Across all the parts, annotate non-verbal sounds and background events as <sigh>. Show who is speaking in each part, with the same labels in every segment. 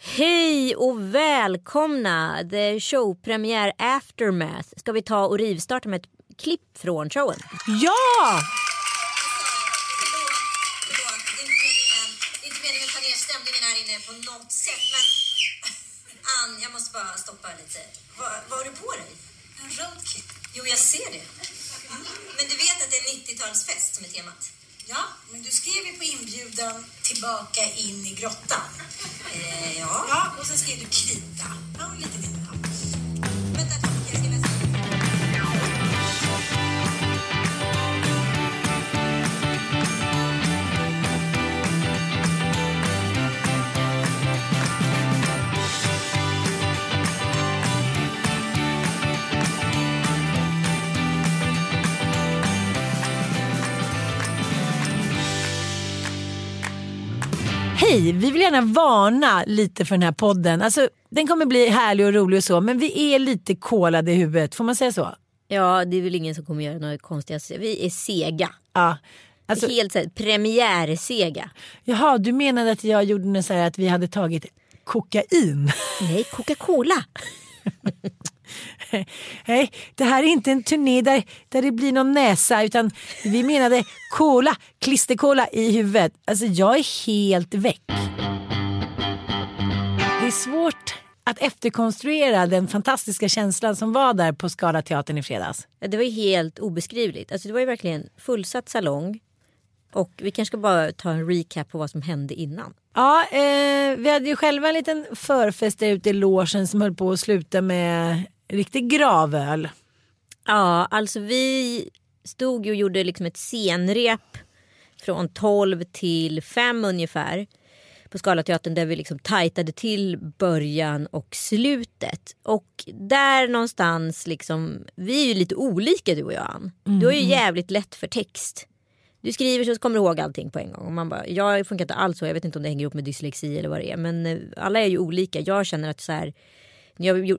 Speaker 1: Hej och välkomna! The showpremiär Aftermath. Ska vi ta och rivstarta med ett klipp från showen?
Speaker 2: Ja!
Speaker 3: På något sätt. Men Ann, jag måste bara stoppa lite. Vad, vad har du på dig? En roadkit. Jo, jag ser det. Men du vet att det är 90-talsfest som är temat? Ja, men du skrev ju på inbjudan tillbaka in i grottan. <laughs> Eh, ja. Ja, och sen skrev du krita. Ja, lite det.
Speaker 2: Hej! Vi vill gärna varna lite för den här podden. Alltså, den kommer bli härlig och rolig och så, men vi är lite kolade i huvudet. Får man säga så?
Speaker 1: Ja, det är väl ingen som kommer göra några konstiga... Vi är sega.
Speaker 2: Ja. Alltså,
Speaker 1: Helt så här, premiärsega.
Speaker 2: jaha, du menade att jag gjorde något så här att vi hade tagit kokain?
Speaker 1: Nej, Coca-Cola. <laughs>
Speaker 2: Nej, det här är inte en turné där, där det blir någon näsa utan vi menade cola, klisterkola i huvudet. Alltså jag är helt väck. Det är svårt att efterkonstruera den fantastiska känslan som var där på Skala teatern i fredags.
Speaker 1: Ja, Det var ju helt obeskrivligt. Alltså, det var ju verkligen fullsatt salong. Och vi kanske ska bara ta en recap på vad som hände innan.
Speaker 2: Ja, eh, vi hade ju själva en liten förfest där ute i logen som höll på att sluta med riktig gravöl.
Speaker 1: Ja, alltså vi stod och gjorde liksom ett scenrep från 12 till 5 ungefär på Scalateatern där vi liksom tajtade till början och slutet. Och där någonstans liksom, vi är ju lite olika du och jag Ann. Du har ju jävligt lätt för text. Du skriver så kommer du ihåg allting på en gång. Och man bara, jag funkar inte alls så, jag vet inte om det hänger ihop med dyslexi eller vad det är. Men eh, alla är ju olika. Jag känner att så här, när jag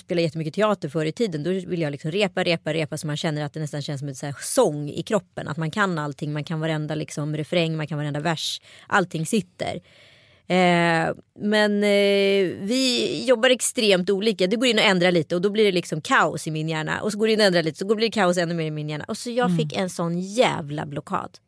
Speaker 1: spelade jättemycket teater förr i tiden då vill jag liksom repa, repa, repa så man känner att det nästan känns som en så här sång i kroppen. Att man kan allting, man kan varenda liksom refräng, man kan varenda vers. Allting sitter. Eh, men eh, vi jobbar extremt olika. Det går in och ändrar lite och då blir det liksom kaos i min hjärna. Och så går det in och ändrar lite så blir det kaos ännu mer i min hjärna. Och så jag fick en sån jävla blockad.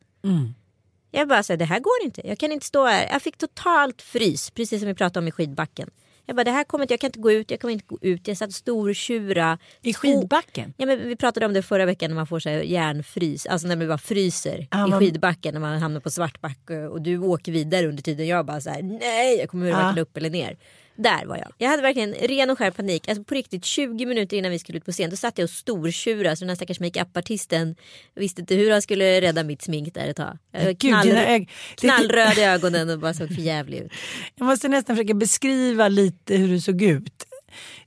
Speaker 1: Jag bara säger det här går inte. Jag kan inte stå här. Jag fick totalt frys, precis som vi pratade om i skidbacken. Jag bara det här kommer inte, jag kan inte gå ut, jag kommer inte gå ut. Jag satt stortjura.
Speaker 2: I skidbacken?
Speaker 1: Ja, men vi pratade om det förra veckan när man får så här hjärnfrys, alltså när man bara fryser
Speaker 2: Ja,
Speaker 1: i
Speaker 2: man-
Speaker 1: skidbacken när man hamnar på svartbacke och du åker vidare under tiden. Jag bara så här, nej, jag kommer varken upp eller ner. Där var jag. Jag hade verkligen ren och skär panik. Alltså på riktigt 20 minuter innan vi skulle ut på scen då satt jag och stortjurade så den här stackars makeup-artisten visste inte hur han skulle rädda mitt smink där ett tag. Jag knall,
Speaker 2: ög-
Speaker 1: knallröd i ögonen och bara såg för jävlig ut. <laughs>
Speaker 2: Jag måste nästan försöka beskriva lite hur du såg ut.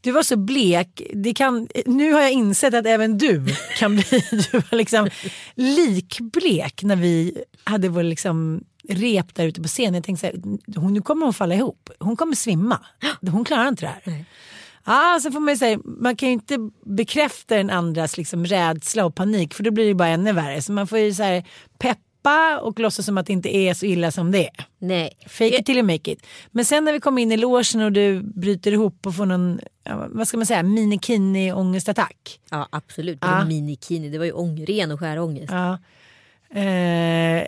Speaker 2: Du var så blek. Det kan, nu har jag insett att även du kan bli <laughs> du var liksom likblek när vi hade vår liksom rep där ute på scenen. Jag tänkte så här, hon, nu kommer hon falla ihop. Hon kommer svimma. Hon klarar inte det här. Ja, så får man, säga, man kan ju inte bekräfta den andras liksom rädsla och panik för då blir det bara ännu värre. Så man får ju så här peppa och låtsas som att det inte är så illa som det är.
Speaker 1: Nej.
Speaker 2: Fake it till you make it. Men sen när vi kommer in i logen och du bryter ihop och får någon, vad ska man säga, minikini ångestattack.
Speaker 1: Ja absolut,
Speaker 2: ja.
Speaker 1: minikini det var ju ång, ren och skär ångest.
Speaker 2: Ja, eh,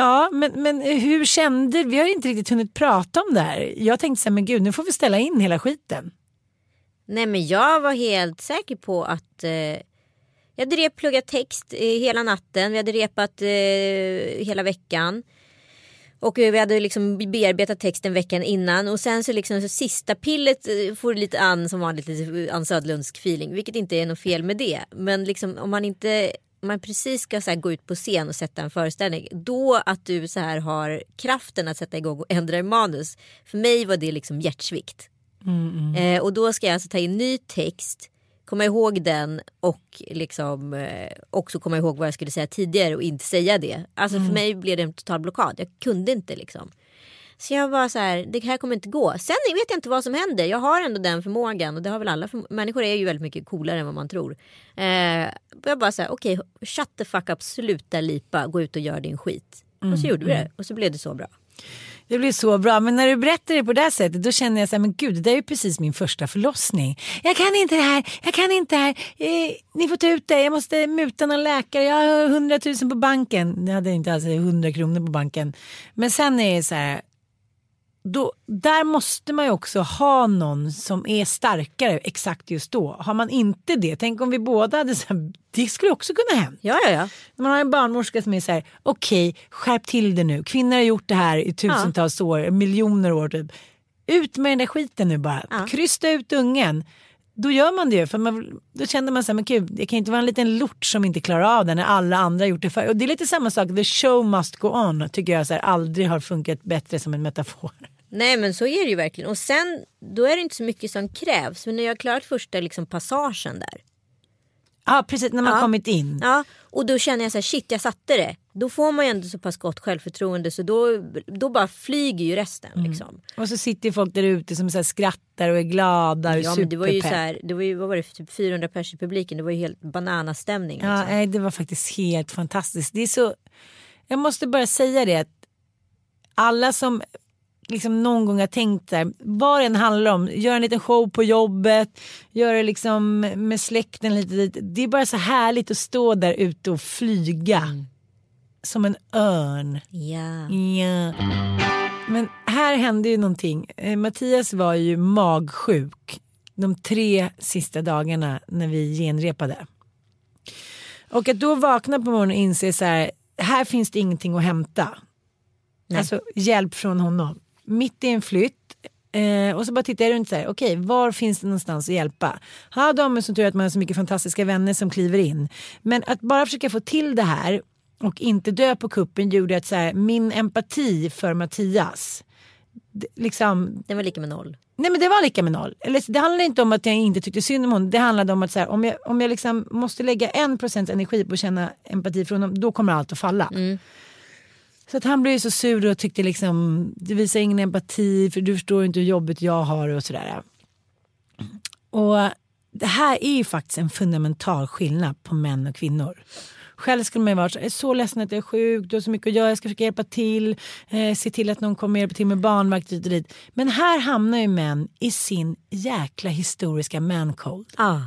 Speaker 2: ja men, men hur kände Vi har ju inte riktigt hunnit prata om det här. Jag tänkte så här, men gud nu får vi ställa in hela skiten.
Speaker 1: Nej men jag var helt säker på att eh, jag hade rep pluggat text eh, hela natten. Vi hade repat eh, hela veckan. Och vi hade liksom bearbetat texten veckan innan och sen så liksom så sista pillet eh, får lite an som vanligt lite eh, Ann Söderlundsk-feeling, Vilket inte är något fel med det. Men liksom om man inte man precis ska så gå ut på scen och sätta en föreställning. Då att du så här har kraften att sätta igång och ändra i manus. För mig var det liksom hjärtsvikt. Eh, och då ska jag alltså ta in ny text. Komma ihåg den och liksom eh, också komma ihåg vad jag skulle säga tidigare och inte säga det. Alltså för mig blev det en total blockad. Jag kunde inte liksom. Så jag var så här, det här kommer inte gå. Sen vet jag inte vad som händer. Jag har ändå den förmågan och det har väl alla. Förm- Människor är ju väldigt mycket coolare än vad man tror. Eh, jag bara så här, okej, shut the fuck up, sluta lipa, gå ut och gör din skit. Och så gjorde vi det och så blev det så bra.
Speaker 2: Det blir så bra. Men när du berättar det på det här sättet då känner jag så här, men gud det där är ju precis min första förlossning. Jag kan inte det här, jag kan inte det här. Eh, ni får ta ut det, jag måste muta någon läkare, jag har 100 000 på banken. Jag hade inte alls 100 kronor på banken. Men sen är det så här, då, där måste man ju också ha någon som är starkare exakt just då. Har man inte det, tänk om vi båda hade så här, det skulle också kunna hända.
Speaker 1: Ja, ja, ja.
Speaker 2: Man har en barnmorska som är så här, okej, skärp till det nu. Kvinnor har gjort det här i tusentals år, miljoner år typ. Ut med den där skiten nu bara.
Speaker 1: Ja.
Speaker 2: Krysta ut ungen. Då gör man det ju. För man, då känner man så här, men gud, det kan inte vara en liten lort som inte klarar av det när alla andra gjort det för. Och det är lite samma sak, the show must go on. Tycker jag så här, aldrig har funkat bättre som en metafor.
Speaker 1: Nej men så är det ju verkligen. Och sen då är det inte så mycket som krävs. Men när jag har klarat första liksom, passagen där.
Speaker 2: Ja precis, när man
Speaker 1: Ja.
Speaker 2: kommit in.
Speaker 1: Ja, och då känner jag så här, shit jag satte det. Då får man ju ändå så pass gott självförtroende så då, då bara flyger ju resten.
Speaker 2: Mm.
Speaker 1: Liksom.
Speaker 2: Och så sitter folk där ute som så här skrattar och är glada och
Speaker 1: Ja, men det var ju så här, det var ju, vad var det, för typ 400 pers i publiken. Det var ju helt bananastämning.
Speaker 2: Ja,
Speaker 1: Liksom.
Speaker 2: nej, det var faktiskt helt fantastiskt. Det är så, jag måste bara säga det att alla som liksom någon gång har tänkt där, vad det än handlar om, gör en liten show på jobbet, gör det liksom med släkten lite dit. Det är bara så härligt att stå där ute och flyga som en örn.
Speaker 1: Ja.
Speaker 2: Ja. Men här hände ju någonting. Eh, Mattias var ju magsjuk de tre sista dagarna när vi genrepade. Och att då vakna på morgonen och inse så här, här finns det ingenting att hämta. Alltså hjälp från honom. Mitt i en flytt. Eh, och så bara tittar jag runt så här, okej var finns det någonstans att hjälpa? Ja, de som tur att man har så mycket fantastiska vänner som kliver in. Men att bara försöka få till det här och inte dö på kuppen gjorde att så här, min empati för Mattias, det, liksom,
Speaker 1: Den var lika med noll.
Speaker 2: Nej men det var lika med noll. Eller, det handlade inte om att jag inte tyckte synd om honom. Det handlade om att så här, om jag, om jag liksom måste lägga en procent energi på att känna empati för honom då kommer allt att falla. Så att han blev så sur och tyckte liksom du visar ingen empati för du förstår inte hur jobbigt jag har och sådär. Och det här är ju faktiskt en fundamental skillnad på män och kvinnor. Själv skulle man ju vara så, är så ledsen att jag är sjuk, du har så mycket att göra, jag ska försöka hjälpa till, eh, se till att någon kommer hjälpa till med barnvakt hit och dit. Men här hamnar ju män i sin jäkla historiska mancold.
Speaker 1: Ah.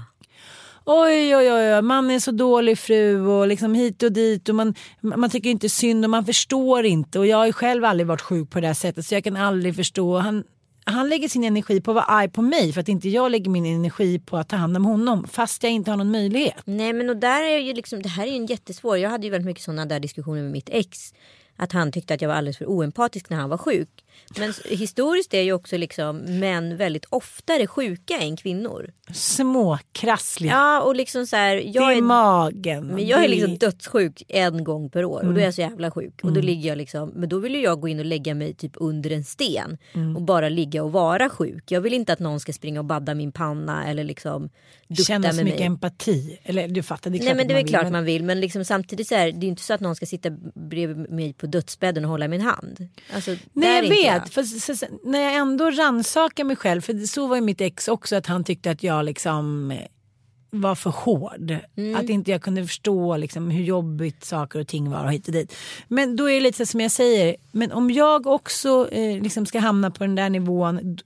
Speaker 2: Oj, oj, oj, man är så dålig fru och liksom hit och dit och man, man tycker inte synd och man förstår inte. Och jag har själv aldrig varit sjuk på det här sättet så jag kan aldrig förstå. Han, han lägger sin energi på att vara arg på mig för att inte jag lägger min energi på att ta hand om honom fast jag inte har någon möjlighet.
Speaker 1: Nej men och där är ju liksom, det här är ju en jättesvår. Jag hade ju väldigt mycket sådana där diskussioner med mitt ex. Att han tyckte att jag var alldeles för oempatisk när han var sjuk. Men historiskt är ju också liksom män väldigt oftare sjuka än kvinnor.
Speaker 2: Småkrassliga.
Speaker 1: Ja och liksom så här,
Speaker 2: det
Speaker 1: jag
Speaker 2: är
Speaker 1: är,
Speaker 2: magen.
Speaker 1: men jag är
Speaker 2: det
Speaker 1: liksom dödssjuk en gång per år och då är jag så jävla sjuk. Och då ligger jag liksom, men då vill ju jag gå in och lägga mig typ under en sten. Och bara ligga och vara sjuk. Jag vill inte att någon ska springa och badda min panna eller liksom dutta
Speaker 2: Känna så
Speaker 1: med
Speaker 2: mycket
Speaker 1: mig.
Speaker 2: empati. Eller du fattar, det är klart
Speaker 1: Nej men det är
Speaker 2: vill,
Speaker 1: klart man vill men liksom samtidigt så är det är ju inte så att någon ska sitta bredvid mig på dödsbädden och hålla min hand. Alltså,
Speaker 2: Nej jag
Speaker 1: inte
Speaker 2: vet, för så, så, när jag ändå rannsakar mig själv, för så var ju mitt ex också att han tyckte att jag liksom eh, var för hård.
Speaker 1: Mm.
Speaker 2: Att inte jag kunde förstå liksom, hur jobbigt saker och ting var och hit och dit. Men då är det lite så som jag säger, men om jag också eh, liksom ska hamna på den där nivån,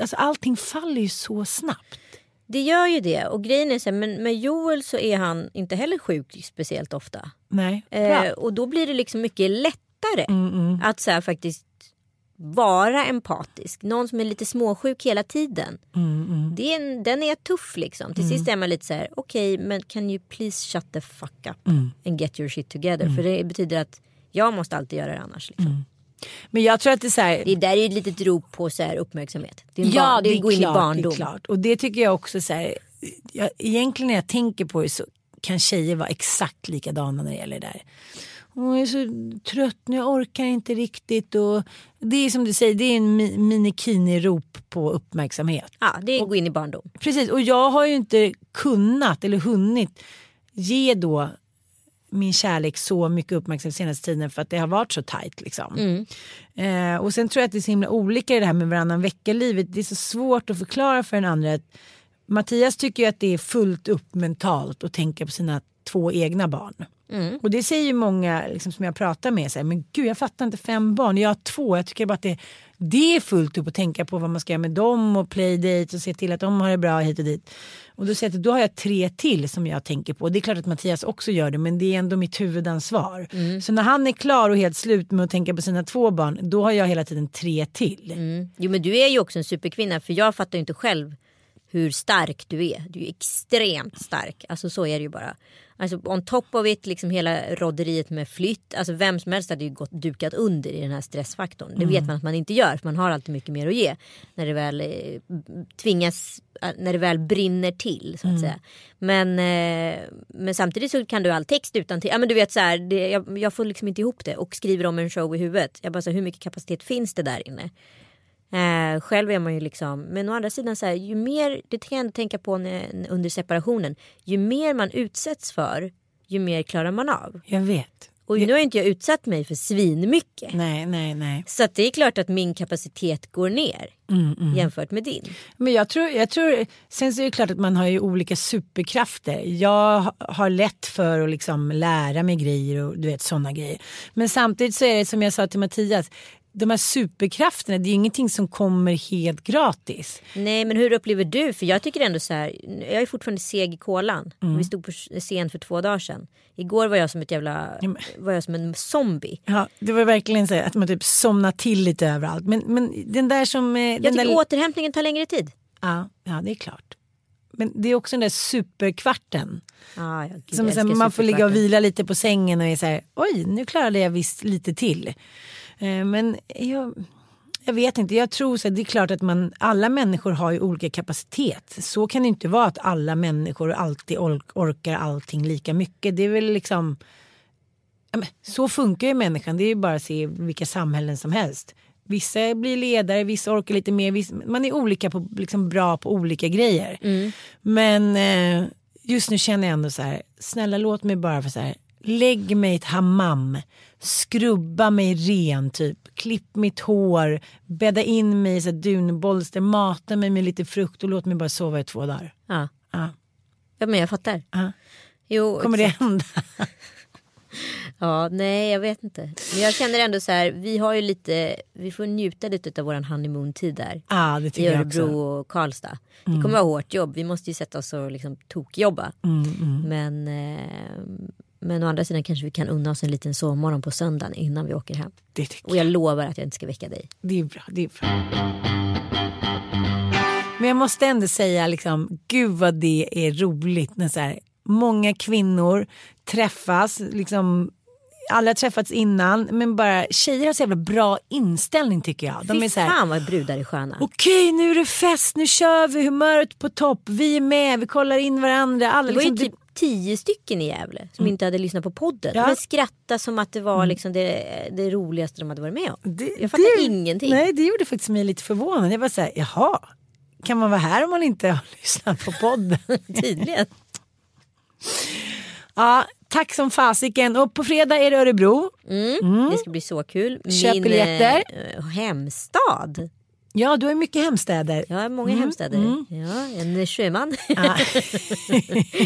Speaker 2: alltså allting faller ju så snabbt.
Speaker 1: Det gör ju det och grejen är så här, men med Joel så är han inte heller sjuk speciellt ofta.
Speaker 2: Nej.
Speaker 1: Eh, och då blir det liksom mycket lättare
Speaker 2: Mm,
Speaker 1: att så här, faktiskt vara empatisk. Någon som är lite småsjuk hela tiden.
Speaker 2: Mm,
Speaker 1: Det är en, den är tuff liksom. Till sist är man lite så här, okej men can you please shut the fuck up
Speaker 2: Mm.
Speaker 1: and get your shit together. För det betyder att jag måste alltid göra det annars. Liksom.
Speaker 2: Mm. Men jag tror att det är så här,
Speaker 1: Det där är ju ett litet rop på så här uppmärksamhet. Det är,
Speaker 2: Ja,
Speaker 1: barn, det
Speaker 2: det
Speaker 1: är
Speaker 2: är,
Speaker 1: gå in i barndom.
Speaker 2: det är klart. Och det tycker jag också så här, jag, egentligen när jag tänker på det så kan tjejer vara exakt likadana när det gäller det där. Jag är så trött nu, jag orkar inte riktigt. Och det är som du säger, det är en mi- minikini-rop på uppmärksamhet.
Speaker 1: Ja, det är gå in i barndom.
Speaker 2: Precis, och jag har ju inte kunnat eller hunnit ge då min kärlek så mycket uppmärksamhet senaste tiden för att det har varit så tajt. Liksom. Eh, och sen tror jag att det är så himla olika i det här med varannan vecka-livet. Det är så svårt att förklara för den andra. Att Mattias tycker ju att det är fullt upp mentalt att tänka på sina två egna barn. Och det säger ju många liksom, som jag pratar med, så här, men gud jag fattar inte fem barn, jag har två. Jag tycker bara att det, det är fullt upp att tänka på vad man ska göra med dem och playdate och se till att de har det bra hit och dit. Och då säger jag att då har jag tre till som jag tänker på. Det är klart att Mattias också gör det men det är ändå mitt huvudansvar. Så när han är klar och helt slut med att tänka på sina två barn då har jag hela tiden tre till.
Speaker 1: Mm. Jo men du är ju också en superkvinna för jag fattar ju inte själv hur stark du är. Du är extremt stark. Alltså så är det ju bara. Alltså on top of it, liksom hela rodderiet med flytt. Alltså vem som helst hade ju gått dukat under i den här stressfaktorn. Det vet man att man inte gör för man har alltid mycket mer att ge. När det väl eh, tvingas, eh, när det väl brinner till så att säga. Men, eh, men samtidigt så kan du all text utan till. Ja men du vet så här, det, jag, jag får liksom inte ihop det och skriver om en show i huvudet. Jag bara så här, hur mycket kapacitet finns det där inne? Eh, själv är man ju liksom, men å andra sidan så här, ju mer, det kan jag ändå tänka på när, under separationen, ju mer man utsätts för, ju mer klarar man av.
Speaker 2: Jag vet.
Speaker 1: Och nu har inte jag utsatt mig för svinmycket.
Speaker 2: Nej, nej, nej.
Speaker 1: Så det är klart att min kapacitet går ner jämfört med din.
Speaker 2: Men jag tror, jag tror, sen så är det klart att man har ju olika superkrafter. Jag ha- har lätt för att liksom lära mig grejer och du vet sådana grejer. Men samtidigt så är det som jag sa till Mattias, de här superkrafterna det är ju ingenting som kommer helt gratis.
Speaker 1: Nej men hur upplever du? För jag tycker ändå så här, jag är fortfarande seg i kolan. Vi stod på scen för två dagar sedan. Igår var jag som ett jävla,
Speaker 2: men-
Speaker 1: var jag som en zombie.
Speaker 2: Ja, det var verkligen så att man typ somnar till lite överallt. Men, men den där som... eh,
Speaker 1: Jag
Speaker 2: Den
Speaker 1: tycker
Speaker 2: där,
Speaker 1: återhämtningen tar längre tid.
Speaker 2: ja, ja, det är klart. Men det är också den där superkvarten.
Speaker 1: Ah, ja, gud,
Speaker 2: Som
Speaker 1: jag
Speaker 2: man får ligga och vila lite på sängen och är så här, oj nu klarade jag visst lite till. Eh, men jag, jag vet inte, jag tror så det är klart att man, alla människor har ju olika kapacitet. Så kan det inte vara att alla människor alltid ork, orkar allting lika mycket. Det är väl liksom, så funkar ju människan, det är ju bara att se vilka samhällen som helst. Vissa blir ledare, vissa orkar lite mer. Vissa, man är olika på, liksom bra på olika grejer. Men eh, just nu känner jag ändå så här, snälla låt mig bara för så här, lägg mig i ett hammam, skrubba mig ren typ, klipp mitt hår, bädda in mig i här dunbolster, mata mig med lite frukt och låt mig bara sova i två dagar.
Speaker 1: Ja.
Speaker 2: Ja.
Speaker 1: ja men jag fattar.
Speaker 2: Ja.
Speaker 1: Jo,
Speaker 2: Kommer det
Speaker 1: exakt.
Speaker 2: hända? <laughs>
Speaker 1: Ja, nej jag vet inte. Men jag känner ändå så här, vi har ju lite, vi får njuta lite av våran honeymoon-tid där.
Speaker 2: Ja, det
Speaker 1: I
Speaker 2: tycker jag
Speaker 1: Örebro
Speaker 2: också.
Speaker 1: och Karlstad. Det kommer vara hårt jobb. Vi måste ju sätta oss och liksom tokjobba.
Speaker 2: Mm,
Speaker 1: Men, eh, men å andra sidan kanske vi kan unna oss en liten sovmorgon på söndagen innan vi åker hem.
Speaker 2: Det tycker
Speaker 1: Och jag lovar att jag inte ska väcka dig.
Speaker 2: Det är bra. Det är bra. Men jag måste ändå säga, liksom, gud vad det är roligt när så här, många kvinnor träffas. Liksom, alla har träffats innan men bara tjejer har så jävla bra inställning tycker jag. De
Speaker 1: Fy
Speaker 2: är så här,
Speaker 1: fan vad brudar är sköna.
Speaker 2: okej nu är det fest, nu kör vi, humöret på topp, vi är med, vi kollar in varandra. Alla
Speaker 1: Det var ju
Speaker 2: liksom,
Speaker 1: typ tio stycken i Gävle som inte hade lyssnat på podden.
Speaker 2: Ja.
Speaker 1: Men skratta som att det var liksom det, det roligaste de hade varit med om.
Speaker 2: Det-
Speaker 1: jag fattar
Speaker 2: det-
Speaker 1: ingenting.
Speaker 2: Nej det gjorde faktiskt mig lite förvånad. Jag var så här, jaha, kan man vara här om man inte <laughs> har lyssnat på podden? <laughs>
Speaker 1: Tydligen.
Speaker 2: Ja, tack som fasiken. Och på fredag är det Örebro.
Speaker 1: Det ska bli så kul.
Speaker 2: Köp biljetter.
Speaker 1: eh, hemstad.
Speaker 2: Ja, du har mycket hemstäder.
Speaker 1: Jag har många hemstäder. Ja, en sjöman.
Speaker 2: Ja.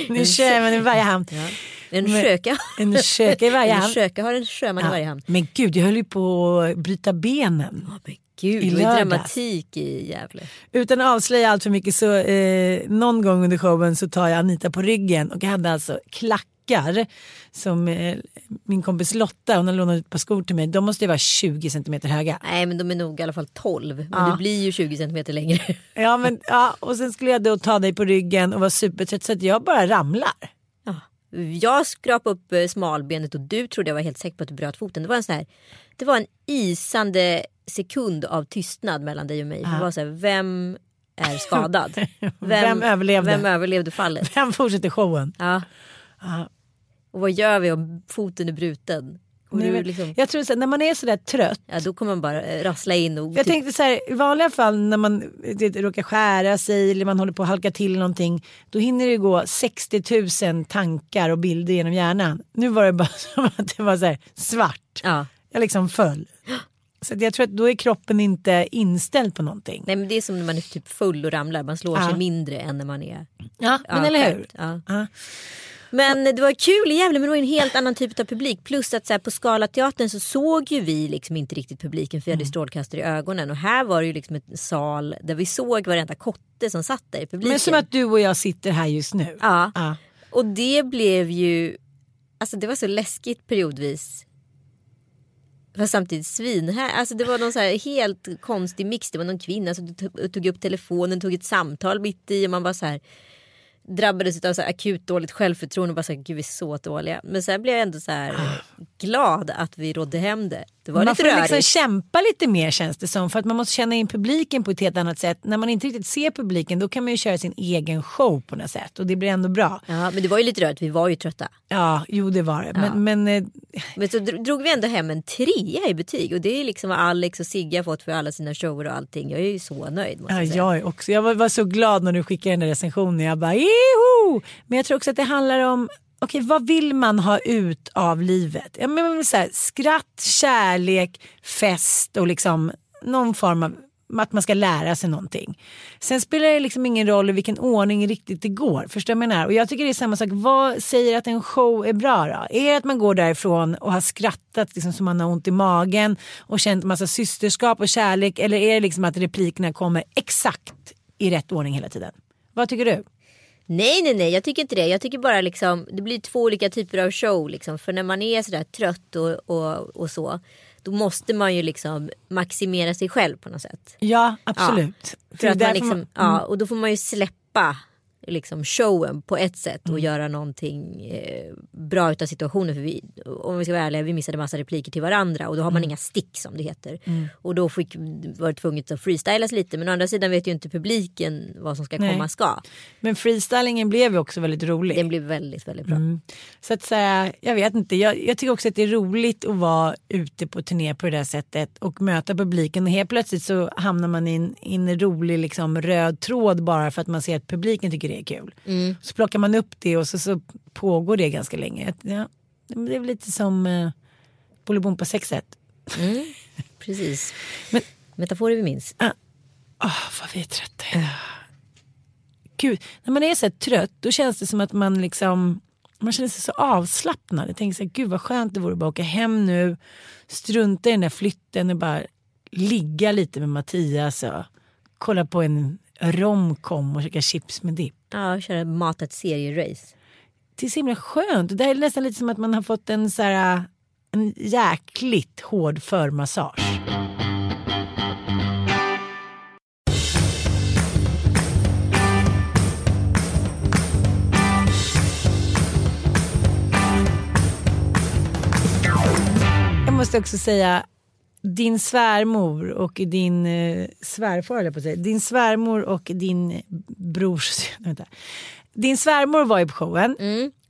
Speaker 2: nu kör man i varje hamn.
Speaker 1: En
Speaker 2: Men-
Speaker 1: sköka.
Speaker 2: En köka i varje <laughs>
Speaker 1: En
Speaker 2: hamn.
Speaker 1: sköka har en sjöman i varje hamn.
Speaker 2: Men gud, jag höll ju på att bryta benen.
Speaker 1: Men gud,
Speaker 2: I lördags.
Speaker 1: dramatik i Gävle.
Speaker 2: Utan att avslöja allt för mycket så eh, någon gång under showen så tar jag Anita på ryggen och jag hade alltså klackar klackar som eh, min kompis Lotta, hon har lånat ett par skor till mig. De måste ju vara 20 centimeter höga.
Speaker 1: Nej men de är nog i alla fall 12. Men
Speaker 2: Ja.
Speaker 1: du blir ju 20 centimeter längre. <laughs>
Speaker 2: Ja, men, ja, och sen skulle jag då ta dig på ryggen och vara supertrött så att jag bara ramlar.
Speaker 1: Ja. Jag skrapade upp eh, smalbenet och du trodde jag var helt säker på att du bröt foten. Det var en sån här, det var en isande sekund av tystnad mellan dig och mig. För Det var så här, vem är skadad? <laughs>
Speaker 2: Vem överlevde?
Speaker 1: Vem överlevde fallet?
Speaker 2: Vem fortsätter showen?
Speaker 1: Ja. Och vad gör vi om foten är bruten?
Speaker 2: Nej, men
Speaker 1: liksom,
Speaker 2: Jag tror så här, när man är sådär trött
Speaker 1: ja, då kommer man bara eh, rassla in och
Speaker 2: Jag
Speaker 1: typ,
Speaker 2: tänkte så här, i vanliga fall när man det, råkar skära sig eller man håller på att halka till någonting. Då hinner det gå 60 000 tankar och bilder genom hjärnan. Nu var det bara <laughs> som att det var så här svart.
Speaker 1: ja.
Speaker 2: Jag liksom föll. Så att jag tror att då är kroppen inte inställd på någonting.
Speaker 1: Nej men det är som när man är typ full och ramlar. Man slår
Speaker 2: Ja.
Speaker 1: sig mindre än när man är
Speaker 2: Ja, men
Speaker 1: ja,
Speaker 2: eller hur?
Speaker 1: Ja. Men det var kul i Gävle men det var en helt annan typ av publik. Plus att så här, på Scalateatern så såg ju vi liksom inte riktigt publiken för vi
Speaker 2: Mm.
Speaker 1: hade strålkastare i ögonen. Och här var det ju liksom en sal där vi såg varenda kotte som satt där i publiken.
Speaker 2: Men som att du och jag sitter här just nu.
Speaker 1: Ja.
Speaker 2: Ja.
Speaker 1: Och det blev ju, alltså det var så läskigt periodvis. Fast samtidigt svin här. Alltså det var någon så här helt konstig mix. Det var någon kvinna som tog- upp telefonen, tog ett samtal mitt i och man bara så här drabbades av så akut dåligt självförtroende och bara så här, gud vi är så dåliga. Men sen blev jag ändå så här glad att vi rådde hem det. Det var
Speaker 2: Man
Speaker 1: lite
Speaker 2: får
Speaker 1: rörigt.
Speaker 2: liksom kämpa lite mer känns det som. För att man måste känna in publiken på ett helt annat sätt. När man inte riktigt ser publiken då kan man ju köra sin egen show på något sätt. Och det blir ändå bra.
Speaker 1: Ja men det var ju lite rörigt, vi var ju trötta.
Speaker 2: Ja, jo det var det. Men,
Speaker 1: Ja.
Speaker 2: men eh,
Speaker 1: Men så dro- drog vi ändå hem en trea i betyg och det är liksom vad Alex och Sigge har fått för alla sina shower och allting. Jag är ju så nöjd måste
Speaker 2: ja,
Speaker 1: jag säga.
Speaker 2: jag också. Jag var, var så glad när du skickade den där recensionen. Jag bara Jeho! Men jag tror också att det handlar om Okej, vad vill man ha ut av livet? Ja, men så här, skratt, kärlek, fest och liksom någon form av att man ska lära sig någonting. Sen spelar det liksom ingen roll i vilken ordning riktigt det går. Förstår du vad jag menar? Och jag tycker det är samma sak. Vad säger att en show är bra då? Är det att man går därifrån och har skrattat liksom så man har ont i magen och känt massa systerskap och kärlek? Eller är det liksom att replikerna kommer exakt i rätt ordning hela tiden? Vad tycker du?
Speaker 1: Nej, nej, nej, jag tycker inte det. Jag tycker bara liksom, det blir två olika typer av show. Liksom. För när man är sådär trött och, och, och så, då måste man ju liksom maximera sig själv på något sätt.
Speaker 2: Ja, absolut. Det
Speaker 1: För
Speaker 2: är
Speaker 1: att man liksom,
Speaker 2: man-
Speaker 1: ja, och då får man ju släppa liksom showen på ett sätt och göra någonting eh, bra utav situationen. För vi, om vi ska vara ärliga, vi missade massa repliker till varandra och då har man inga stick som det heter. Och då fick var det tvunget att freestylas lite men å andra sidan vet ju inte publiken vad som ska
Speaker 2: Nej.
Speaker 1: komma ska.
Speaker 2: Men freestylingen blev ju också väldigt rolig.
Speaker 1: Den blev väldigt, väldigt bra.
Speaker 2: Så att säga, jag vet inte, jag, jag tycker också att det är roligt att vara ute på turné på det där sättet och möta publiken och helt plötsligt så hamnar man i en, i en rolig liksom, röd tråd bara för att man ser att publiken tycker det är kul. Så plockar man upp det och så, så pågår det ganska länge. Ja, det är väl lite som eh, Bolibompa-sexet. <laughs>
Speaker 1: Precis.
Speaker 2: Men-
Speaker 1: Metaforer vi minns.
Speaker 2: Åh, vad vi är trötta idag. Gud, när man är så trött då känns det som att man liksom man känner sig så avslappnad. Jag tänker så här, gud vad skönt det vore att bara åka hem nu, strunta i den där flytten och bara ligga lite med Mattias och kolla på en romcom och käka chips med dipp.
Speaker 1: Ja, köra matet serierace.
Speaker 2: Det är så himla skönt. Det är nästan lite som att man har fått en så här en jäkligt hård förmassage. Jag måste också säga din svärmor och din eh, svärfar på säga. Din svärmor och din brors... <laughs> Vänta. Din svärmor var ju på showen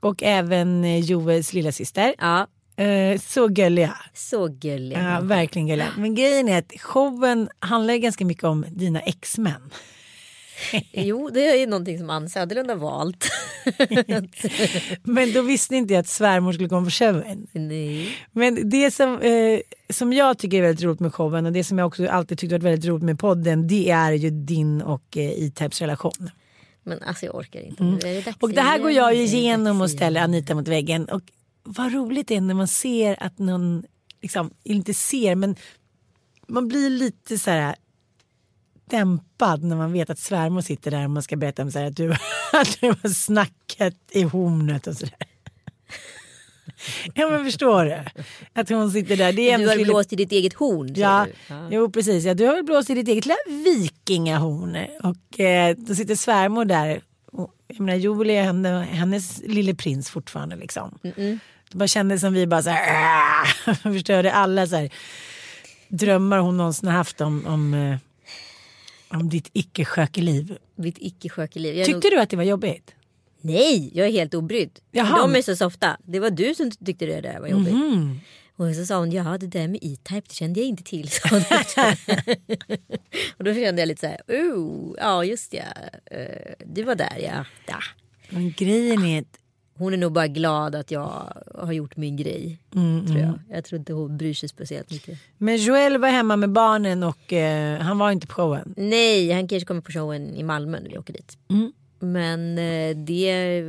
Speaker 2: och även eh, Joels lilla syster.
Speaker 1: Ja,
Speaker 2: Eh, så gulliga.
Speaker 1: så gulliga.
Speaker 2: Ja, verkligen gulliga. Men grejen är att showen handlar ganska mycket om dina exmän. <laughs>
Speaker 1: Jo, det är någonting som Ann Söderlund har valt. <laughs>
Speaker 2: Men då visste inte jag att svärmor skulle komma på showen.
Speaker 1: Nej.
Speaker 2: Men det som, eh, som jag tycker är väldigt roligt med showen och det som jag också alltid tyckt varit väldigt roligt med podden det är ju din och eh, E-Types relation.
Speaker 1: Men alltså jag orkar inte. Är det
Speaker 2: Mm. Och det här går jag ju igenom och ställer Anita mot väggen. Och vad roligt det är när man ser att någon, liksom, inte ser men man blir lite så här dämpad när man vet att svärmor sitter där och man ska berätta om så här, att, du, <laughs> att du har snackat i hornet och sådär. Ja men förstår du? Att hon sitter där. Det är
Speaker 1: Du har
Speaker 2: lille-
Speaker 1: blåst i ditt eget horn.
Speaker 2: Ja,
Speaker 1: du.
Speaker 2: jo precis. Ja, du har väl blåst i ditt eget lilla vikingahorn. Och eh, då sitter svärmor där. Och, jag menar Joel är henne, hennes lille prins fortfarande liksom. Det bara kändes som vi bara så här. "Äh", <laughs> förstörde alla så här, drömmar hon någonsin haft om, om, eh, om ditt icke-skökeliv.
Speaker 1: Mitt icke-skökeliv.
Speaker 2: Tyckte
Speaker 1: nog...
Speaker 2: du att det var jobbigt?
Speaker 1: Nej, jag är helt obrydd.
Speaker 2: Jaha.
Speaker 1: De är så softa. Det var du som tyckte det där var jobbigt.
Speaker 2: Mhm.
Speaker 1: Och så sa hon, ja det där med E-Type det kände jag inte till. <laughs> och då kände jag lite så här, oh, ja just ja, Eh, du var där ja. ja.
Speaker 2: Men grejen är att
Speaker 1: Hon är nog bara glad att jag har gjort min grej.
Speaker 2: Mm,
Speaker 1: tror jag. jag tror inte hon bryr sig speciellt mycket.
Speaker 2: men Joel var hemma med barnen och eh, han var inte på showen.
Speaker 1: Nej, han kanske kommer på showen i Malmö när vi åker dit.
Speaker 2: Mm.
Speaker 1: Men eh, det...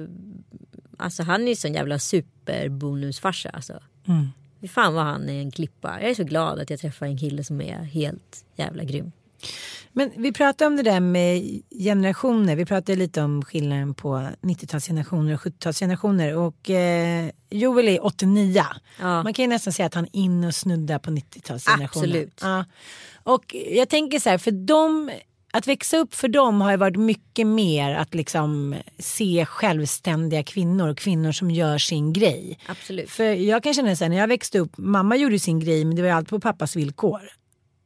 Speaker 1: Alltså han är ju sån jävla superbonusfarsa alltså.
Speaker 2: Mm.
Speaker 1: Fan vad han är en klippa. Jag är så glad att jag träffar en kille som är helt jävla grym.
Speaker 2: Men vi pratade om det där med generationer. Vi pratade lite om skillnaden på 90-talsgenerationer och 70-talsgenerationer. Och eh, Joel är 89.
Speaker 1: Ja.
Speaker 2: Man kan ju nästan säga att han är in och snuddar på 90-talsgenerationen.
Speaker 1: Absolut.
Speaker 2: Ja. Och jag tänker så här, för dem, att växa upp för dem har ju varit mycket mer att liksom se självständiga kvinnor och kvinnor som gör sin grej.
Speaker 1: Absolut.
Speaker 2: För jag kan känna så här, när jag växte upp, mamma gjorde sin grej men det var ju alltid på pappas villkor.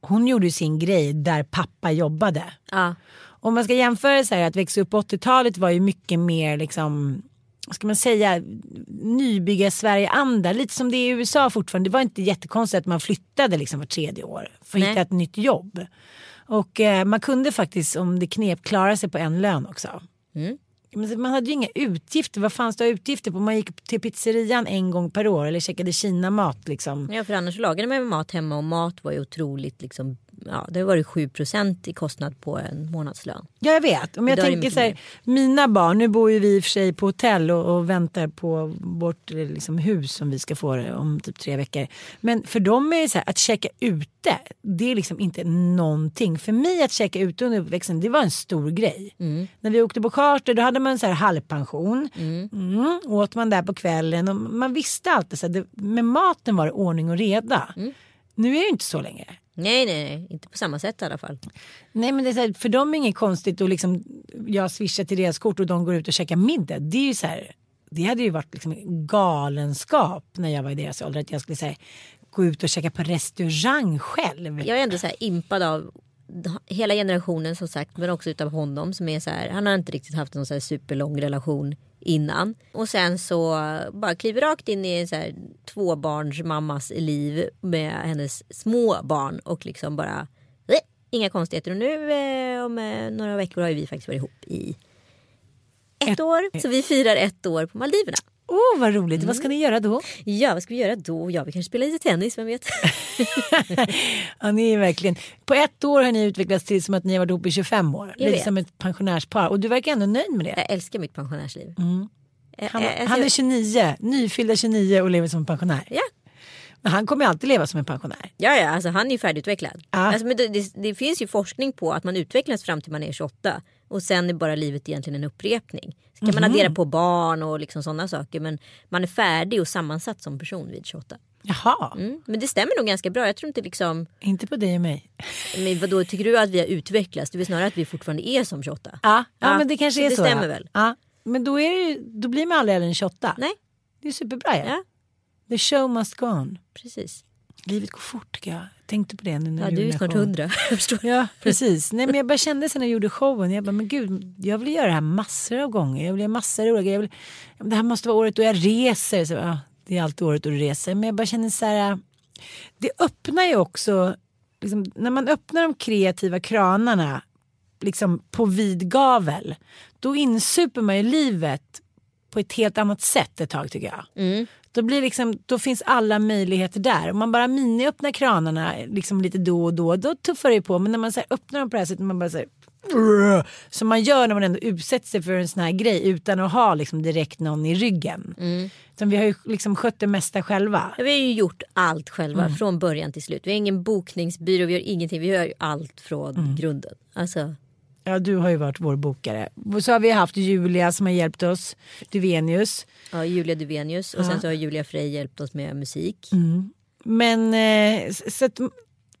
Speaker 2: Hon gjorde sin grej där pappa jobbade.
Speaker 1: Ja.
Speaker 2: Om man ska jämföra så här att växa upp på 80-talet var ju mycket mer liksom ska man säga, nybygga Sverige-anda. Lite som det är i USA fortfarande. Det var inte jättekonstigt att man flyttade liksom var tredje år för att
Speaker 1: Nej.
Speaker 2: hitta ett nytt jobb. Och eh, man kunde faktiskt om det knep klara sig på en lön också.
Speaker 1: Mm.
Speaker 2: Man hade ju inga utgifter. Vad fanns det utgifter på? Man gick till pizzerian en gång per år eller käkade Kina-mat liksom.
Speaker 1: ja, för annars lagade man mat hemma och mat var ju otroligt liksom. Ja, det var ju 7% i kostnad på en månadslön.
Speaker 2: Ja jag vet. Om jag
Speaker 1: Idag
Speaker 2: tänker så här, mina barn, nu bor ju vi i och för sig på hotell och, och väntar på vårt eh, liksom, hus som vi ska få om typ tre veckor. Men för dem är det så här, att käka ute, det är liksom inte någonting. För mig att käka ute under uppväxten, det var en stor grej.
Speaker 1: Mm.
Speaker 2: När vi åkte på charter då hade man så här halvpension. Mm. Åt man där på kvällen och man visste alltid så här, det, med maten var det ordning och reda.
Speaker 1: Mm.
Speaker 2: Nu är det inte så längre.
Speaker 1: Nej, nej, nej, inte på samma sätt i alla fall.
Speaker 2: Nej men det är här, för dem är inget konstigt och liksom jag swishar till deras kort och de går ut och käkar middag. Det är ju så här, det hade ju varit liksom galenskap när jag var i deras ålder att jag skulle säga gå ut och käka på restaurang själv.
Speaker 1: Jag är ändå så här impad av hela generationen som sagt men också utav honom som är så här. Han har inte riktigt haft någon så här superlång relation innan. Och sen så bara kliver rakt in i så här tvåbarnsmammas liv med hennes små barn och liksom bara eh, inga konstigheter. Och nu eh, om eh, några veckor har ju vi faktiskt varit ihop i ett år. Så vi firar ett år på Maldiverna.
Speaker 2: Åh oh, vad roligt, vad ska ni göra då?
Speaker 1: Ja, vad ska vi göra då? Ja, vi kanske spelar lite tennis, vem vet? <laughs>
Speaker 2: Ja, ni är verkligen, på ett år har ni utvecklats till som att ni har varit ihop i 25 år.
Speaker 1: Jag
Speaker 2: Lite
Speaker 1: vet.
Speaker 2: som ett pensionärspar och du verkar ändå nöjd med det.
Speaker 1: Jag älskar mitt pensionärsliv. Eh,
Speaker 2: Han,
Speaker 1: eh,
Speaker 2: han är
Speaker 1: alltså-
Speaker 2: 29, nyfyllda 29 och lever som pensionär.
Speaker 1: Ja,
Speaker 2: Men han kommer alltid leva som en pensionär.
Speaker 1: Ja, ja alltså han är ju färdigutvecklad.
Speaker 2: Ja.
Speaker 1: Alltså, men det, det, det finns ju forskning på att man utvecklas fram till man är 28 och sen är bara livet egentligen en upprepning. Så kan man
Speaker 2: Mhm.
Speaker 1: addera på barn och liksom sådana saker men man är färdig och sammansatt som person vid 28.
Speaker 2: Jaha,
Speaker 1: Mm. Men det stämmer nog ganska bra. Jag tror inte liksom,
Speaker 2: inte på dig och mig.
Speaker 1: men vadå, tycker du att vi har utvecklats? Du vill snarare att vi fortfarande är som 28.
Speaker 2: Ja, ja,
Speaker 1: Ja,
Speaker 2: men det kanske
Speaker 1: så
Speaker 2: är
Speaker 1: det
Speaker 2: så.
Speaker 1: stämmer
Speaker 2: ja.
Speaker 1: väl.
Speaker 2: Ja. Men då, är det, ju- då blir man aldrig äldre än 28.
Speaker 1: Nej,
Speaker 2: Det är superbra ja.
Speaker 1: Ja.
Speaker 2: The show must go on.
Speaker 1: precis.
Speaker 2: Livet går fort tycker jag. Jag tänkte på det nu när
Speaker 1: Ja,
Speaker 2: du
Speaker 1: är snart
Speaker 2: showen.
Speaker 1: 100. <laughs> Jag förstår.
Speaker 2: Ja precis. Nej, men jag bara kände sen när jag gjorde showen. Jag bara men gud jag vill göra det här massor av gånger. Jag vill göra massor av roliga grejer. Vill, det här måste vara året då jag reser. Så, ja, det är alltid året då du reser. Men jag bara känner så här. Det öppnar ju också. Liksom, när man öppnar de kreativa kranarna liksom på vid gavel. Då insuper man ju livet på ett helt annat sätt ett tag tycker jag.
Speaker 1: Mm.
Speaker 2: Då, blir liksom, då finns alla möjligheter där. Om man bara miniöppnar kranarna liksom lite då och då, då tuffar det på. Men när man så här, öppnar dem på det här sättet, man bara så här, som man gör när man ändå utsätter sig för en sån här grej utan att ha liksom direkt någon i ryggen.
Speaker 1: Mm.
Speaker 2: Utan vi har ju liksom skött det mesta själva.
Speaker 1: Vi har ju gjort allt själva
Speaker 2: Mm.
Speaker 1: från början till slut. Vi har ingen bokningsbyrå, vi gör ingenting. Vi gör ju allt från
Speaker 2: Mm.
Speaker 1: grunden. Alltså,
Speaker 2: Ja, du har ju varit vår bokare. Så har vi haft Julia som har hjälpt oss, Duvenius.
Speaker 1: Ja, Julia Duvenius och sen så har Julia Frey hjälpt oss med musik.
Speaker 2: Men eh, så att,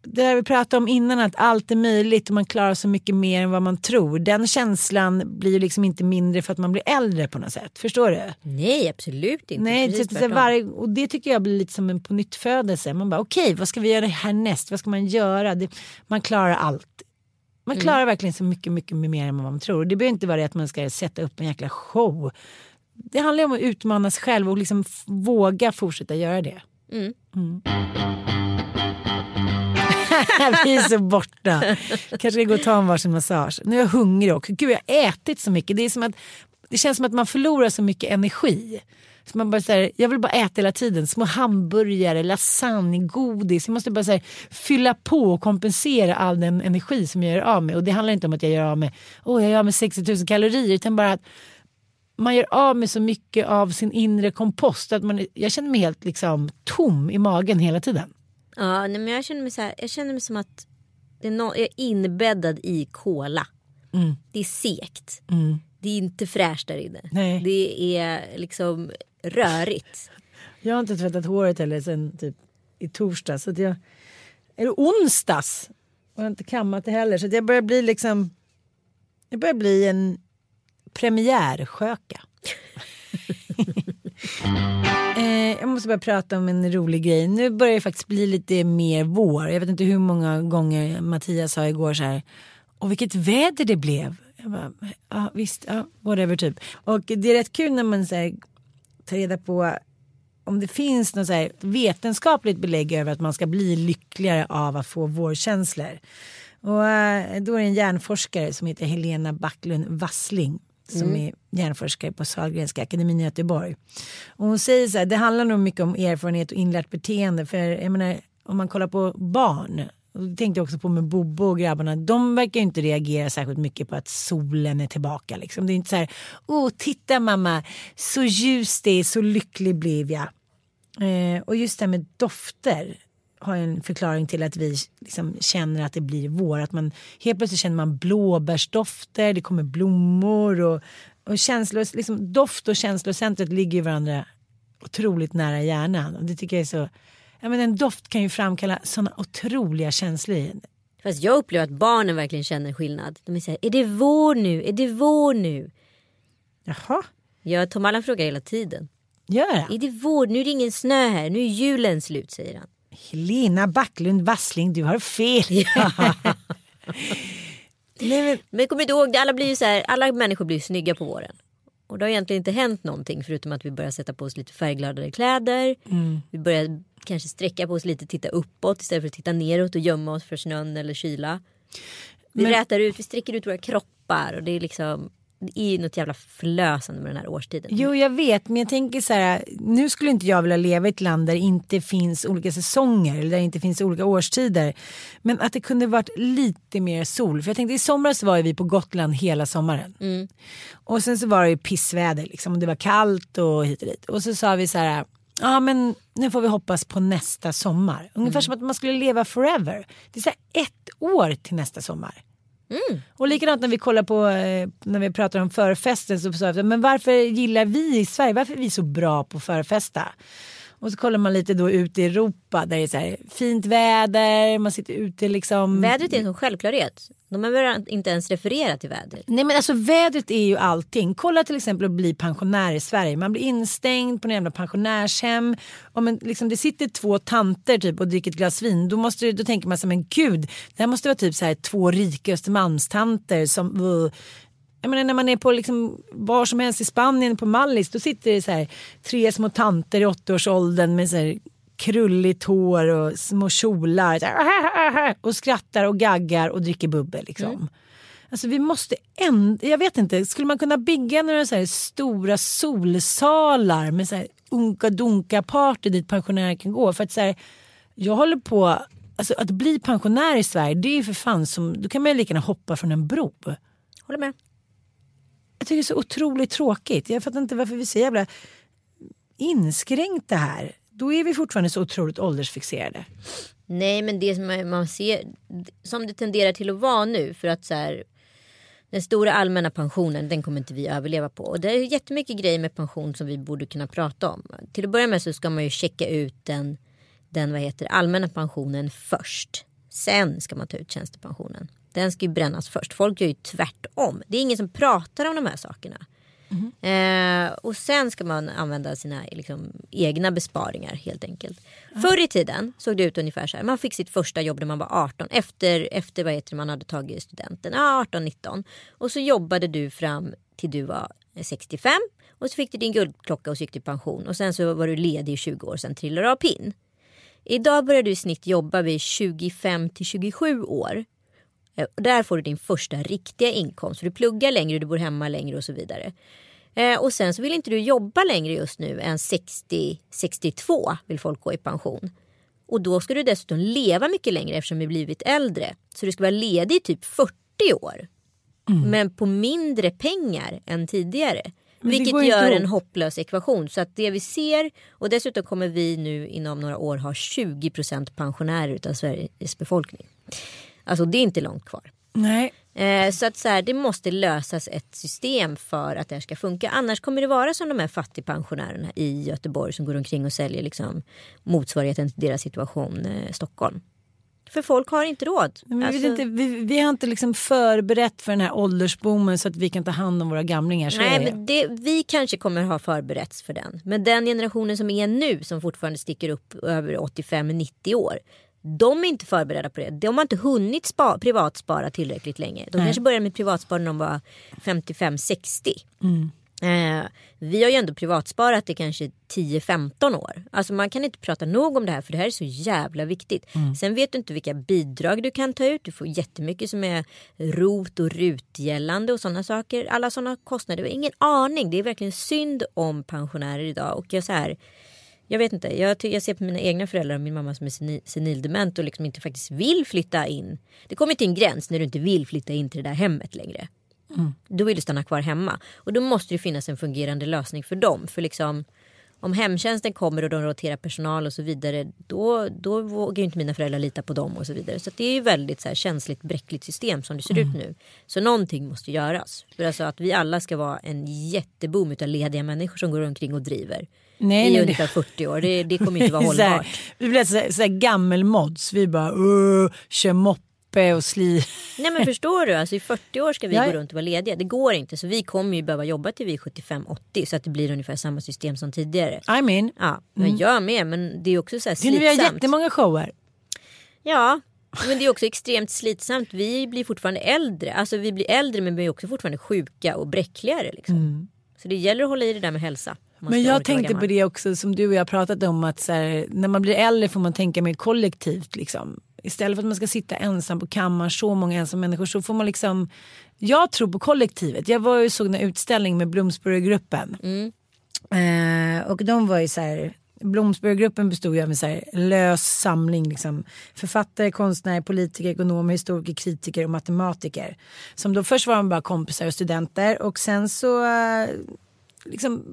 Speaker 2: det där vi pratade om innan att allt är möjligt och man klarar så mycket mer än vad man tror. Den känslan blir liksom inte mindre för att man blir äldre på något sätt. Förstår du?
Speaker 1: Nej, absolut inte.
Speaker 2: Nej,
Speaker 1: Precis
Speaker 2: så, så varje, och det tycker jag blir lite som en på nytt födelse. Man bara okej, vad ska vi göra härnäst? Vad ska man göra? Det, man klarar allt. Man klarar verkligen så mycket, mycket mer än vad man tror. Det behöver inte vara det att man ska sätta upp en jäkla show. Det handlar om att utmana sig själv och liksom våga fortsätta göra det.
Speaker 1: Mm.
Speaker 2: Mm. <laughs> vi är så borta. Kanske ska gå och ta en varsin massage. Nu är jag hungrig också. Gud, jag har ätit så mycket. Det, är som att, det känns som att man förlorar så mycket energi. Så man bara så här, jag vill bara äta hela tiden. Små hamburgare, lasagne, godis. Jag måste bara så här, fylla på och kompensera all den energi som jag gör av med. Och det handlar inte om att jag gör av med, oh, jag gör av med 60 000 kalorier. Utan bara att man gör av med så mycket av sin inre kompost. Att man, jag känner mig helt liksom, tom i magen hela tiden.
Speaker 1: Ja, nej, men jag känner mig så här, jag känner mig som att det är no, jag är inbäddad i kola.
Speaker 2: Mm.
Speaker 1: Det är sekt. Det är inte fräscht där inne.
Speaker 2: Nej.
Speaker 1: Det är liksom rörigt. <laughs>
Speaker 2: Jag har inte tvättat håret heller sen typ i torsdags. Så att jag, eller onsdags. Och jag har inte kammat det heller. Så jag börjar bli liksom. Jag börjar bli en premiärsköka. <laughs> eh, jag måste bara prata om en rolig grej. Nu börjar det faktiskt bli lite mer vår. Jag vet inte hur många gånger Mattias sa igår så här. Och vilket väder det blev. Jag bara, ja visst, ja, whatever typ. Och det är rätt kul när man så här, tar reda på om det finns något så vetenskapligt belägg över att man ska bli lyckligare av att få vårkänslor. Och eh, då är det en hjärnforskare som heter Helena Backlund Wassling som är hjärnforskare på Sahlgrenska akademin i Göteborg. Och hon säger så här, det handlar nog mycket om erfarenhet och inlärt beteende. För jag menar, om man kollar på barn, och det tänkte jag också på med Bobo och grabbarna, de verkar ju inte reagera särskilt mycket på att solen är tillbaka. Liksom. Det är inte så här, åh titta mamma, så ljust det är, så lycklig blev jag. Eh, och just det här med dofter har en förklaring till att vi liksom känner att det blir vår. Att man, helt plötsligt känner man blåbärsdofter, det kommer blommor och, och känslor, liksom, doft och känslocentret ligger ju varandra otroligt nära hjärnan. Och det tycker jag är så, ja, men en doft kan ju framkalla sådana otroliga känslor. i.
Speaker 1: Fast jag upplever att barnen verkligen känner skillnad. De såhär, är det vår nu? Är det vår nu?
Speaker 2: Jaha,
Speaker 1: Ja, Tom Allan frågar hela tiden.
Speaker 2: gör han?
Speaker 1: Är det vår? Nu är det ingen snö här. Nu är julen slut säger han.
Speaker 2: Helena Backlund Wassling, du har fel. <laughs> Nej, men,
Speaker 1: Men kom inte ihåg, alla, blir ju så här, alla människor blir ju snygga på våren. Och det har egentligen inte hänt någonting förutom att vi börjar sätta på oss lite färggladare kläder. Vi börjar kanske sträcka på oss lite, titta uppåt istället för att titta neråt och gömma oss för snön eller kyla. Vi
Speaker 2: Men-
Speaker 1: rätar ut, vi sträcker ut våra kroppar och det är liksom det är ju något jävla förlösande med den här årstiden.
Speaker 2: Jo, jag vet, men jag tänker så här. Nu skulle inte jag vilja leva i ett land där det inte finns olika säsonger eller där det inte finns olika årstider. Men att det kunde varit lite mer sol. För jag tänkte i somras var ju vi på Gotland hela sommaren. Och sen så var det ju pissväder liksom. Det var kallt och hit och dit. Och så sa vi så här. Ja men nu får vi hoppas på nästa sommar. Ungefär som att man skulle leva forever. Det är så här ett år till nästa sommar. Mm. Och likadant när vi kollar på, eh, när vi pratar om förfesten så sa jag, men varför gillar vi i Sverige, varför är vi så bra på förfesta? Och så kollar man lite då ut i Europa där det är så här fint väder, man sitter ute liksom.
Speaker 1: Vädret är en sån självklarhet. De behöver inte ens referera till väder.
Speaker 2: Nej men alltså vädret är ju allting. Kolla till exempel att bli pensionär i Sverige. Man blir instängd på en jävla pensionärshem. Om en, liksom, det sitter två tanter typ och dricker ett glas vin. Då, måste, då tänker man så men gud. Det här måste vara typ så här två rika Östermalmstanter som uh, jag menar när man är på liksom var som helst i Spanien på Mallis då sitter det så här tre små tanter i 80-årsåldern med så här krulligt hår och små kjolar här, och skrattar och gaggar och dricker bubbel liksom. Alltså vi måste ändå, jag vet inte, skulle man kunna bygga några så stora solsalar med så här unka-dunka party dit pensionärer kan gå? För att så här, jag håller på, alltså att bli pensionär i Sverige det är ju för fan som, då kan man ju lika gärna hoppa från en bro.
Speaker 1: Håller med.
Speaker 2: Jag tycker det är så otroligt tråkigt. Jag fattar inte varför vi är så jävla inskränkta här. Då är vi fortfarande så otroligt åldersfixerade.
Speaker 1: Nej men det som man ser som det tenderar till att vara nu för att så här Den stora allmänna pensionen den kommer inte vi överleva på. Och det är jättemycket grejer med pension som vi borde kunna prata om. Till att börja med så ska man ju checka ut den, den vad heter, allmänna pensionen först. Sen ska man ta ut tjänstepensionen. Den ska ju brännas först. Folk gör ju tvärtom. Det är ingen som pratar om de här sakerna. Eh, och sen ska man använda sina liksom, egna besparingar helt enkelt. Förr i tiden såg det ut ungefär så här. Man fick sitt första jobb när man var 18 efter, efter vad heter man hade tagit studenten. Ja, 18-19. Och så jobbade du fram till du var 65. Och så fick du din guldklocka och så gick du i pension. Och sen så var du ledig i 20 år, sen trillade du av pinn. Idag börjar du i snitt jobba vid 25 till 27 år. Eh, Där får du din första riktiga inkomst. För du pluggar längre, du bor hemma längre och så vidare. Eh, och sen så vill inte du jobba längre just nu än 60-62 vill folk gå i pension. Och då ska du dessutom leva mycket längre eftersom vi blivit äldre. Så du ska vara ledig i typ 40 år. Men på mindre pengar än tidigare. Vilket gör en hopplös ekvation. Så att det vi ser och dessutom kommer vi nu inom några år ha 20% pensionärer utav Sveriges befolkning. Alltså det är inte långt kvar.
Speaker 2: Nej.
Speaker 1: Eh, så att så här, det måste lösas ett system för att det här ska funka. Annars kommer det vara som de här fattigpensionärerna i Göteborg som går omkring och säljer liksom motsvarigheten till deras situation eh, Stockholm. För folk har inte råd.
Speaker 2: Men vi,
Speaker 1: Alltså-
Speaker 2: vet inte, vi, vi har inte liksom förberett för den här åldersboomen så att vi kan ta hand om våra gamlingar. Så
Speaker 1: Nej, men det, vi kanske kommer ha förberetts för den. Men den generationen som är nu som fortfarande sticker upp över 85-90 år. De är inte förberedda på det. De har inte hunnit spa, privatspara tillräckligt länge. De kanske började med privatspara när de var 55-60. Eh, vi har ju ändå privatsparat i kanske 10-15 år. Alltså man kan inte prata nog om det här för det här är så jävla viktigt. Sen vet du inte vilka bidrag du kan ta ut. Du får jättemycket som är rot och rutgällande och sådana saker. Alla sådana kostnader. Har ingen aning. Det är verkligen synd om pensionärer idag. Och jag så här, jag vet inte, jag, jag ser på mina egna föräldrar och min mamma som är seni- senildement och liksom inte faktiskt vill flytta in. Det kommer till en gräns när du inte vill flytta in till det där hemmet längre. Då vill du stanna kvar hemma. Och då måste det finnas en fungerande lösning för dem. För liksom om hemtjänsten kommer och de roterar personal och så vidare. Då, då vågar inte mina föräldrar lita på dem och så vidare. Så det är ju väldigt så här känsligt bräckligt system som det ser ut nu. Så någonting måste göras. För alltså att vi alla ska vara en jätteboom av lediga människor som går omkring och driver.
Speaker 2: Nej,
Speaker 1: I
Speaker 2: nej,
Speaker 1: ungefär 40 år. Det, det kommer inte vara <laughs>
Speaker 2: Så här,
Speaker 1: hållbart.
Speaker 2: vi blir så här, så här gammelmods. Vi bara uh, kör moppe och sli.
Speaker 1: Nej men förstår du, alltså i 40 år ska vi
Speaker 2: Ja.
Speaker 1: gå runt och vara lediga. Det går inte. Så vi kommer ju behöva jobba till vi är 75-80 så att det blir ungefär samma system som tidigare.
Speaker 2: I mean.
Speaker 1: Ja, men jag med. Men det är också så här
Speaker 2: Det är nu vi har
Speaker 1: slitsamt.
Speaker 2: jättemånga shower.
Speaker 1: Ja, men det är också extremt slitsamt. Vi blir fortfarande äldre. Alltså vi blir äldre men vi är också fortfarande sjuka och bräckligare. Liksom. Så det gäller att hålla i det där med hälsa.
Speaker 2: Men jag tänkte på det också som du och jag pratat om att här, när man blir äldre får man tänka mer kollektivt. Liksom. Istället för att man ska sitta ensam på kammaren, så många ensamma människor, så får man liksom... Jag tror på kollektivet. Jag var ju såg en utställning med Bloomsburygruppen. Eh, och de var ju så här... Bloomsburygruppen bestod ju av en så här lös samling liksom, författare, konstnärer, politiker, ekonomer, historiker, kritiker och matematiker. Som då först var de bara kompisar och studenter och sen så eh, liksom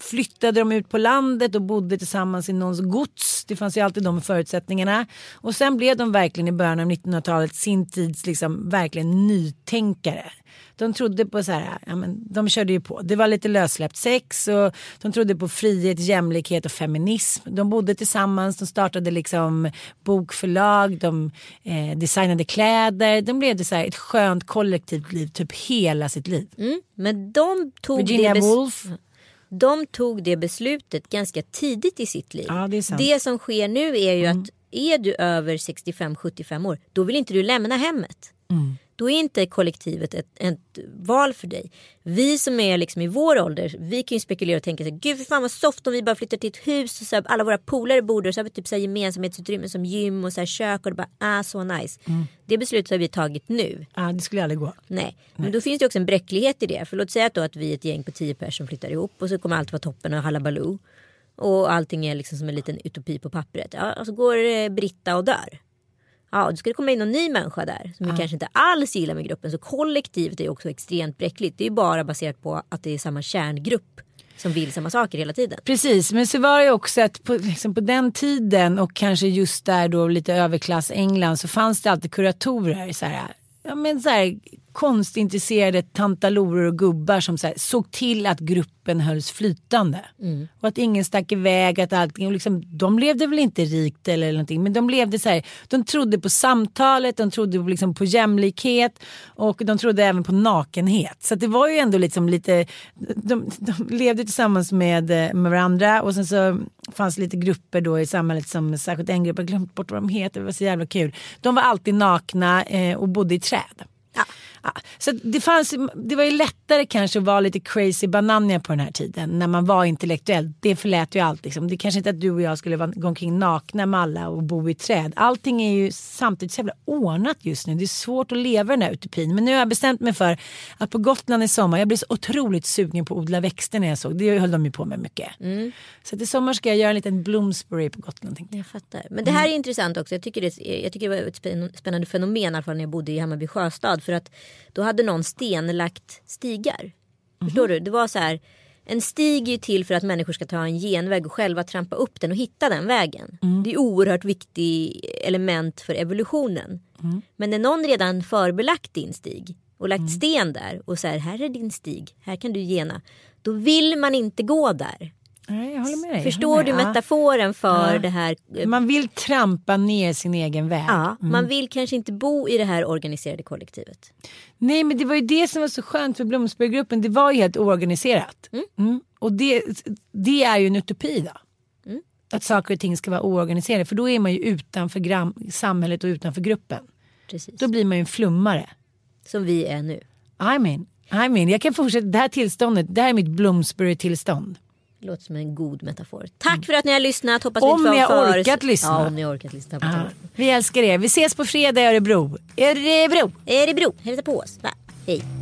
Speaker 2: flyttade de ut på landet och bodde tillsammans i någons gods. Det fanns ju alltid de förutsättningarna. Och sen blev de verkligen i början av 1900-talet sin tids liksom verkligen nytänkare. De trodde på så här, ja, men de körde ju på. Det var lite lössläppt sex och de trodde på frihet, jämlikhet och feminism. De bodde tillsammans, de startade liksom bokförlag, de eh, designade kläder. De blev det så här ett skönt kollektivt liv typ hela sitt liv.
Speaker 1: Mm, men de tog,
Speaker 2: Virginia Woolf.
Speaker 1: de tog det beslutet ganska tidigt i sitt liv.
Speaker 2: Ja, det. Mm.
Speaker 1: det som sker nu är ju att är du över 65-75 år då vill inte du lämna hemmet.
Speaker 2: Mm.
Speaker 1: Då är inte kollektivet ett, ett val för dig. Vi som är liksom i vår ålder, vi kan ju spekulera och tänka så här, gud för fan vad soft om vi bara flyttar till ett hus och så här, alla våra polare bor där och så har vi typ så här gemensamhetsutrymmen som gym och så här kök och det bara ah så nice.
Speaker 2: Mm.
Speaker 1: Det beslutet har vi tagit nu.
Speaker 2: Ja, det skulle aldrig gå.
Speaker 1: Nej, men då finns det också en bräcklighet i det. För låt säga att, då att vi är ett gäng på tio personer som flyttar ihop och så kommer allt vara toppen och halabaloo. Och allting är liksom som en liten utopi på pappret. Ja, och så går eh, Britta och dör. Ja, och då ska det komma in någon ny människa där som vi kanske inte alls gillar med gruppen. Så kollektivet är också extremt bräckligt. Det är ju bara baserat på att det är samma kärngrupp som vill samma saker hela tiden.
Speaker 2: Precis, men så var det också att på, liksom på den tiden och kanske just där då lite överklass England så fanns det alltid kuratorer. Så här, ja, men så här, konstintresserade tantaloror och gubbar som så här, såg till att gruppen hölls flytande. Och att ingen stack iväg. Att allting, och liksom, de levde väl inte rikt eller någonting men de levde så här, de trodde på samtalet, de trodde på, liksom, på jämlikhet och de trodde även på nakenhet. Så det var ju ändå liksom lite, de, de levde tillsammans med, eh, med varandra och sen så fanns lite grupper då i samhället som särskilt en grupp, jag glömt bort vad de heter, det var så jävla kul. De var alltid nakna eh, och bodde i träd. Ja. Så det, fanns, det var ju lättare kanske att vara lite crazy banania på den här tiden när man var intellektuell. Det förlät ju allt. Liksom. Det är kanske inte att du och jag skulle gå omkring nakna med alla och bo i träd. Allting är ju samtidigt så jävla ordnat just nu. Det är svårt att leva den här utopin. Men nu har jag bestämt mig för att på Gotland i sommar, jag blev så otroligt sugen på att odla växter när jag såg. Det höll de ju på med mycket. Så att i sommar ska jag göra en liten Bloomsbury på Gotland. Jag.
Speaker 1: Jag fattar. Men det här är intressant också. Jag tycker det, jag tycker det var ett spänn- spännande fenomen i alla fall när jag bodde i Hammarby sjöstad. För att då hade någon stenlagt stigar. Förstår du? Det var så här. En stig är ju till för att människor ska ta en genväg och själva trampa upp den och hitta den vägen. Det är oerhört viktigt element för evolutionen. Men när någon redan förbelagt din stig och lagt sten där och säger här är din stig, här kan du gena. Då vill man inte gå där.
Speaker 2: Nej, jag håller med dig.
Speaker 1: Förstår du
Speaker 2: med. Ja.
Speaker 1: metaforen för
Speaker 2: Ja.
Speaker 1: det här?
Speaker 2: Man vill trampa ner sin egen väg.
Speaker 1: Ja, man vill kanske inte bo i det här organiserade kollektivet.
Speaker 2: Nej men det var ju det som var så skönt för Bloomsburygruppen. Det var ju helt oorganiserat. Mm. Och det, det är ju en utopi då. Att saker och ting ska vara oorganiserade. För då är man ju utanför samhället och utanför gruppen.
Speaker 1: Precis.
Speaker 2: Då blir man ju en flummare.
Speaker 1: Som vi är nu.
Speaker 2: I mean, I mean, jag kan fortsätta. Det här tillståndet, det här är mitt Bloomsbury-tillstånd.
Speaker 1: Låter som en god metafor. Tack för att ni har lyssnat. Hoppas
Speaker 2: Om ni har
Speaker 1: för...
Speaker 2: orkat lyssna.
Speaker 1: Ja, om ni har orkat lyssna. På ja.
Speaker 2: vi älskar er. Vi ses på fredag i Örebro. Örebro!
Speaker 1: Örebro, hälsa på oss. Va? Hej.